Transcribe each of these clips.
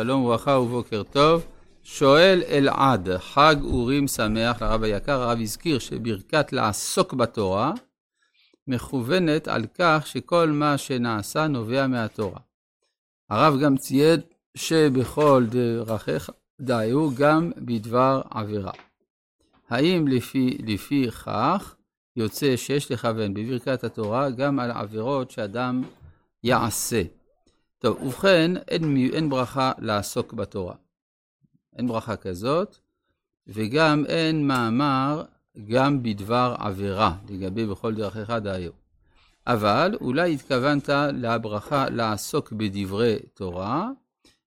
שלום וברכה ובוקר טוב. שואל אלעד, חג אורים שמח לרב היקר, הרב הזכיר שברכת לעסוק בתורה מכוונת על כך שכל מה שנעשה נובע מהתורה. הרב גם ציין שבכל דרכיך דאהו גם בדבר עבירה. האם לפי, לפי כך יוצא שיש לכוון בברכת התורה גם על עבירות שאדם יעשה? טוב, ובכן, אין, אין ברכה לעסוק בתורה. אין ברכה כזאת, וגם אין מאמר גם בדבר עבירה, לגבי בכל אחד היום. אבל אולי התכוונת לברכה לעסוק בדברי תורה,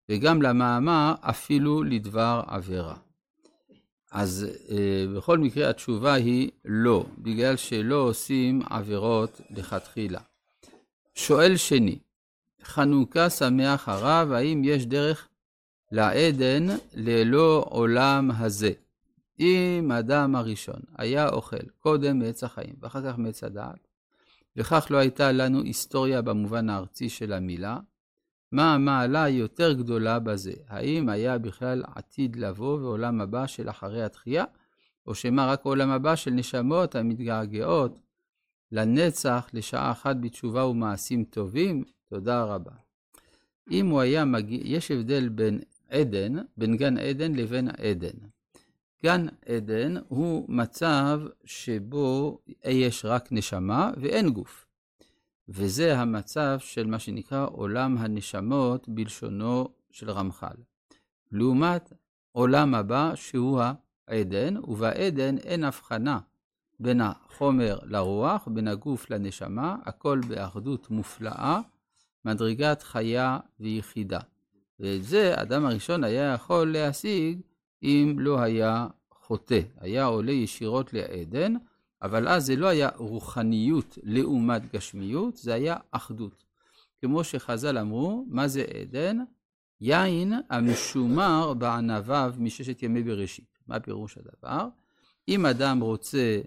וגם למאמר אפילו לדבר עבירה. אז אה, בכל מקרה התשובה היא לא, בגלל שלא עושים עבירות לכתחילה. שואל שני, חנוכה שמח הרב, האם יש דרך לעדן ללא עולם הזה? אם האדם הראשון היה אוכל קודם מעץ החיים ואחר כך מעץ הדעת, וכך לא הייתה לנו היסטוריה במובן הארצי של המילה, מה המעלה היותר גדולה בזה? האם היה בכלל עתיד לבוא ועולם הבא של אחרי התחייה, או שמא רק עולם הבא של נשמות המתגעגעות לנצח, לשעה אחת בתשובה ומעשים טובים? תודה רבה. אם הוא היה מגיע, יש הבדל בין עדן, בין גן עדן לבין עדן. גן עדן הוא מצב שבו יש רק נשמה ואין גוף. וזה המצב של מה שנקרא עולם הנשמות בלשונו של רמח"ל. לעומת עולם הבא שהוא העדן, ובעדן אין הבחנה בין החומר לרוח, בין הגוף לנשמה, הכל באחדות מופלאה. מדרגת חיה ויחידה. ואת זה האדם הראשון היה יכול להשיג אם לא היה חוטא, היה עולה ישירות לעדן, אבל אז זה לא היה רוחניות לעומת גשמיות, זה היה אחדות. כמו שחז"ל אמרו, מה זה עדן? יין המשומר בענביו מששת ימי בראשית. מה פירוש הדבר? אם אדם רוצה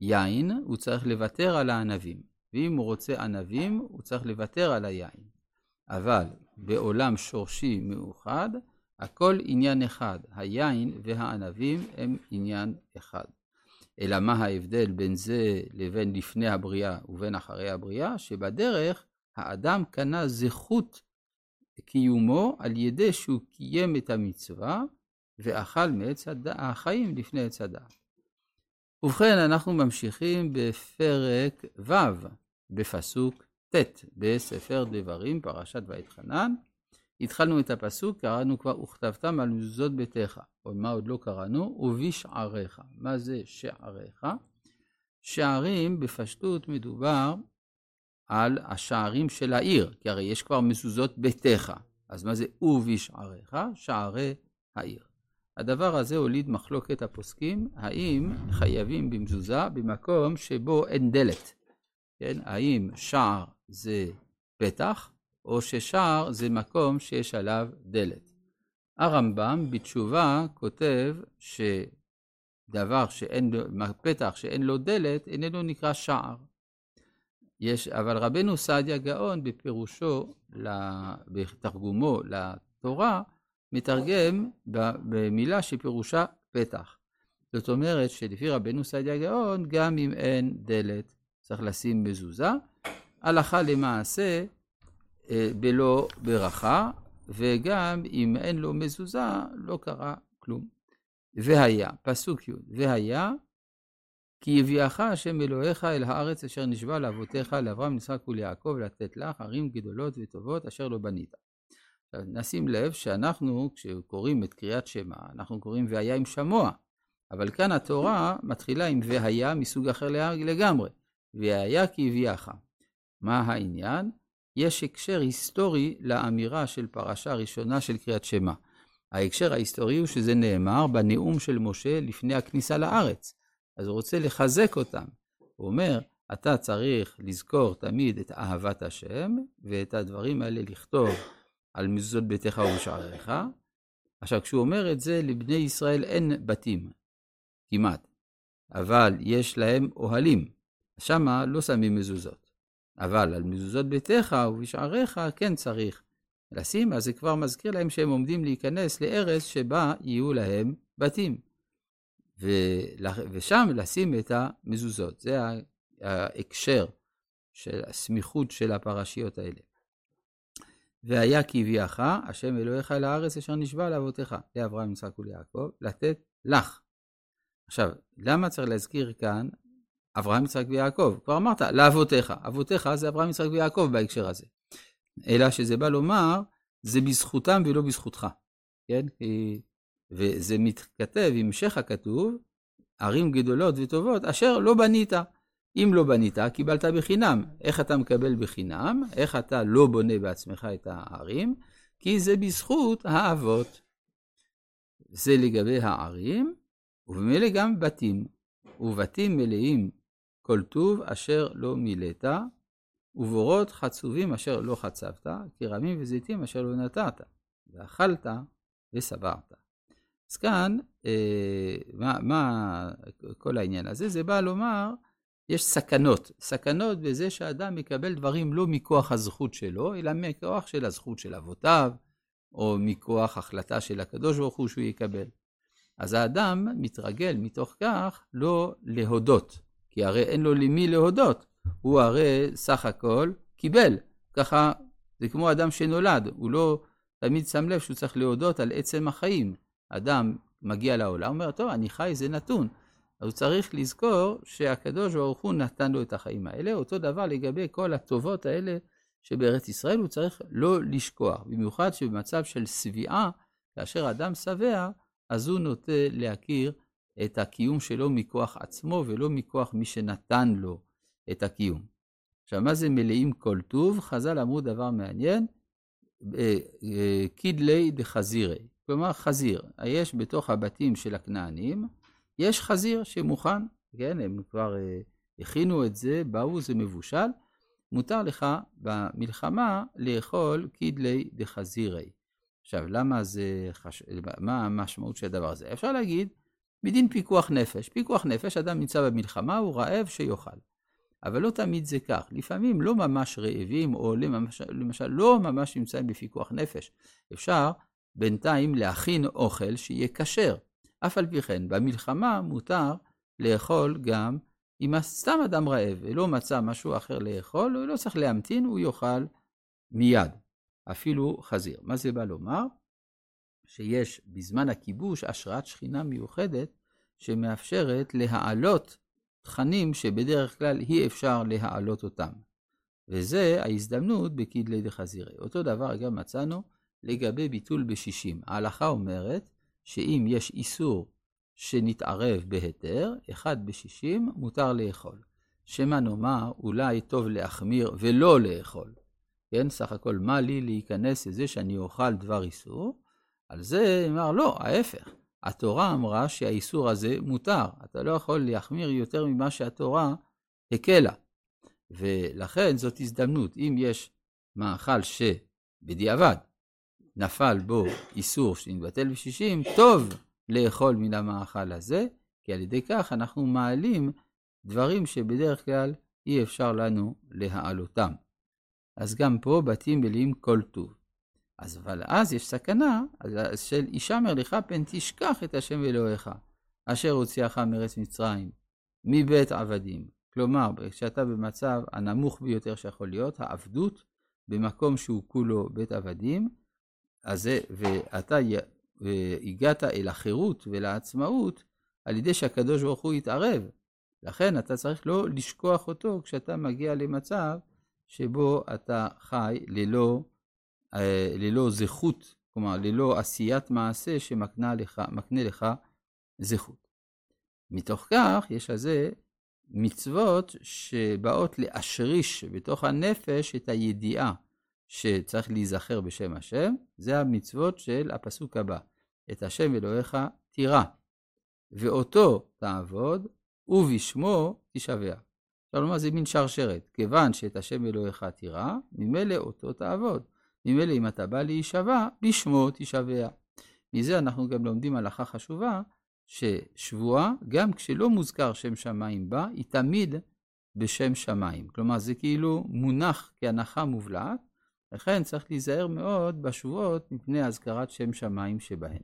יין, הוא צריך לוותר על הענבים. ואם הוא רוצה ענבים, הוא צריך לוותר על היין. אבל בעולם שורשי מאוחד, הכל עניין אחד, היין והענבים הם עניין אחד. אלא מה ההבדל בין זה לבין לפני הבריאה ובין אחרי הבריאה? שבדרך האדם קנה זכות קיומו על ידי שהוא קיים את המצווה ואכל מעץ החיים לפני עץ הדעת. ובכן, אנחנו ממשיכים בפרק ו', בפסוק ט' בספר דברים, פרשת ואתחנן. התחלנו את הפסוק, קראנו כבר, וכתבתם על מזוזות ביתך. או מה עוד לא קראנו? ובשעריך. מה זה שעריך? שערים, בפשטות מדובר על השערים של העיר, כי הרי יש כבר מזוזות ביתך. אז מה זה ובשעריך? שערי העיר. הדבר הזה הוליד מחלוקת הפוסקים, האם חייבים במזוזה במקום שבו אין דלת. כן? האם שער זה פתח, או ששער זה מקום שיש עליו דלת. הרמב"ם בתשובה כותב שדבר שאין לו, פתח שאין לו דלת איננו נקרא שער. יש, אבל רבנו סעדיה גאון בפירושו, בתרגומו לתורה, מתרגם במילה שפירושה פתח. זאת אומרת שלפי רבנו סעדיה גאון, גם אם אין דלת, צריך לשים מזוזה, הלכה למעשה אה, בלא ברכה, וגם אם אין לו מזוזה, לא קרה כלום. והיה, פסוק י', והיה, כי הביאך השם אלוהיך אל הארץ אשר נשבע לאבותיך, לאברהם, יצחק וליעקב, לתת לך ערים גדולות וטובות אשר לא בנית. נשים לב שאנחנו, כשקוראים את קריאת שמע, אנחנו קוראים והיה עם שמוע, אבל כאן התורה מתחילה עם והיה מסוג אחר לגמרי. והיה כי הביאך. מה העניין? יש הקשר היסטורי לאמירה של פרשה ראשונה של קריאת שמע. ההקשר ההיסטורי הוא שזה נאמר בנאום של משה לפני הכניסה לארץ. אז הוא רוצה לחזק אותם. הוא אומר, אתה צריך לזכור תמיד את אהבת השם, ואת הדברים האלה לכתוב על מזוזות ביתך ובשעריך. עכשיו, כשהוא אומר את זה, לבני ישראל אין בתים, כמעט, אבל יש להם אוהלים. שמה לא שמים מזוזות. אבל על מזוזות ביתך ובשעריך כן צריך לשים, אז זה כבר מזכיר להם שהם עומדים להיכנס לארץ שבה יהיו להם בתים. ושם לשים את המזוזות. זה ההקשר של הסמיכות של הפרשיות האלה. והיה כי הביאך, השם אלוהיך אל הארץ אשר נשבע לאבותיך, לאברהם, יצחק וליעקב, לתת לך. עכשיו, למה צריך להזכיר כאן אברהם, יצחק ויעקב? כבר אמרת, לאבותיך. אבותיך זה אברהם, יצחק ויעקב בהקשר הזה. אלא שזה בא לומר, זה בזכותם ולא בזכותך. כן? וזה מתכתב עם המשך הכתוב, ערים גדולות וטובות, אשר לא בנית. אם לא בנית, קיבלת בחינם. איך אתה מקבל בחינם? איך אתה לא בונה בעצמך את הערים? כי זה בזכות האבות. זה לגבי הערים, ובמילא גם בתים. ובתים מלאים כל טוב אשר לא מילאת, ובורות חצובים אשר לא חצבת, כרמים וזיתים אשר לא נטעת, ואכלת ושבעת. אז כאן, אה, מה, מה כל העניין הזה? זה בא לומר, יש סכנות. סכנות בזה שאדם מקבל דברים לא מכוח הזכות שלו, אלא מכוח של הזכות של אבותיו, או מכוח החלטה של הקדוש ברוך הוא שהוא יקבל. אז האדם מתרגל מתוך כך לא להודות, כי הרי אין לו למי להודות, הוא הרי סך הכל קיבל. ככה זה כמו אדם שנולד, הוא לא תמיד שם לב שהוא צריך להודות על עצם החיים. אדם מגיע לעולם, אומר, טוב, אני חי, זה נתון. הוא צריך לזכור שהקדוש ברוך הוא נתן לו את החיים האלה. אותו דבר לגבי כל הטובות האלה שבארץ ישראל, הוא צריך לא לשכוח. במיוחד שבמצב של שביעה, כאשר אדם שבע, אז הוא נוטה להכיר את הקיום שלו מכוח עצמו ולא מכוח מי שנתן לו את הקיום. עכשיו, מה זה מלאים כל טוב? חז"ל אמרו דבר מעניין, אה, אה, קידלי דחזירי. כלומר, חזיר. יש בתוך הבתים של הכנענים, יש חזיר שמוכן, כן, הם כבר uh, הכינו את זה, באו, זה מבושל, מותר לך במלחמה לאכול קידלי דחזירי. עכשיו, למה זה, חש... מה המשמעות של הדבר הזה? אפשר להגיד, מדין פיקוח נפש. פיקוח נפש, אדם נמצא במלחמה, הוא רעב שיאכל. אבל לא תמיד זה כך. לפעמים לא ממש רעבים, או למשל, למשל לא ממש נמצאים בפיקוח נפש. אפשר בינתיים להכין אוכל שיהיה כשר. אף על פי כן, במלחמה מותר לאכול גם אם סתם אדם רעב ולא מצא משהו אחר לאכול, הוא לא צריך להמתין, הוא יאכל מיד, אפילו חזיר. מה זה בא לומר? שיש בזמן הכיבוש השראת שכינה מיוחדת שמאפשרת להעלות תכנים שבדרך כלל אי אפשר להעלות אותם. וזה ההזדמנות בכדלי דחזירי. אותו דבר גם מצאנו לגבי ביטול בשישים. ההלכה אומרת שאם יש איסור שנתערב בהיתר, אחד בשישים מותר לאכול. שמא נאמר, אולי טוב להחמיר ולא לאכול. כן, סך הכל, מה לי להיכנס לזה שאני אוכל דבר איסור? על זה אמר, לא, ההפך. התורה אמרה שהאיסור הזה מותר. אתה לא יכול להחמיר יותר ממה שהתורה הקלה. ולכן זאת הזדמנות. אם יש מאכל שבדיעבד נפל בו איסור שנתבטל בשישים, טוב לאכול מן המאכל הזה, כי על ידי כך אנחנו מעלים דברים שבדרך כלל אי אפשר לנו להעלותם. אז גם פה בתים מלאים כל טוב. אז אבל אז יש סכנה של הישמר לך פן תשכח את השם אלוהיך, אשר הוציאך מארץ מצרים, מבית עבדים. כלומר, כשאתה במצב הנמוך ביותר שיכול להיות, העבדות, במקום שהוא כולו בית עבדים, אז זה, ואתה הגעת אל החירות ולעצמאות על ידי שהקדוש ברוך הוא יתערב. לכן אתה צריך לא לשכוח אותו כשאתה מגיע למצב שבו אתה חי ללא, אה, ללא זכות, כלומר ללא עשיית מעשה שמקנה לך, לך זכות. מתוך כך יש לזה מצוות שבאות להשריש בתוך הנפש את הידיעה שצריך להיזכר בשם השם, זה המצוות של הפסוק הבא. את השם אלוהיך תירא, ואותו תעבוד, ובשמו תשבע. אפשר לומר זה מין שרשרת, כיוון שאת השם אלוהיך תירא, ממילא אותו תעבוד. ממילא אם אתה בא להישבע, בשמו תשבע. מזה אנחנו גם לומדים הלכה חשובה, ששבועה, גם כשלא מוזכר שם שמיים בה, היא תמיד בשם שמיים. כלומר, זה כאילו מונח כהנחה מובלעת, לכן צריך להיזהר מאוד בשבועות מפני אזכרת שם שמיים שבהן.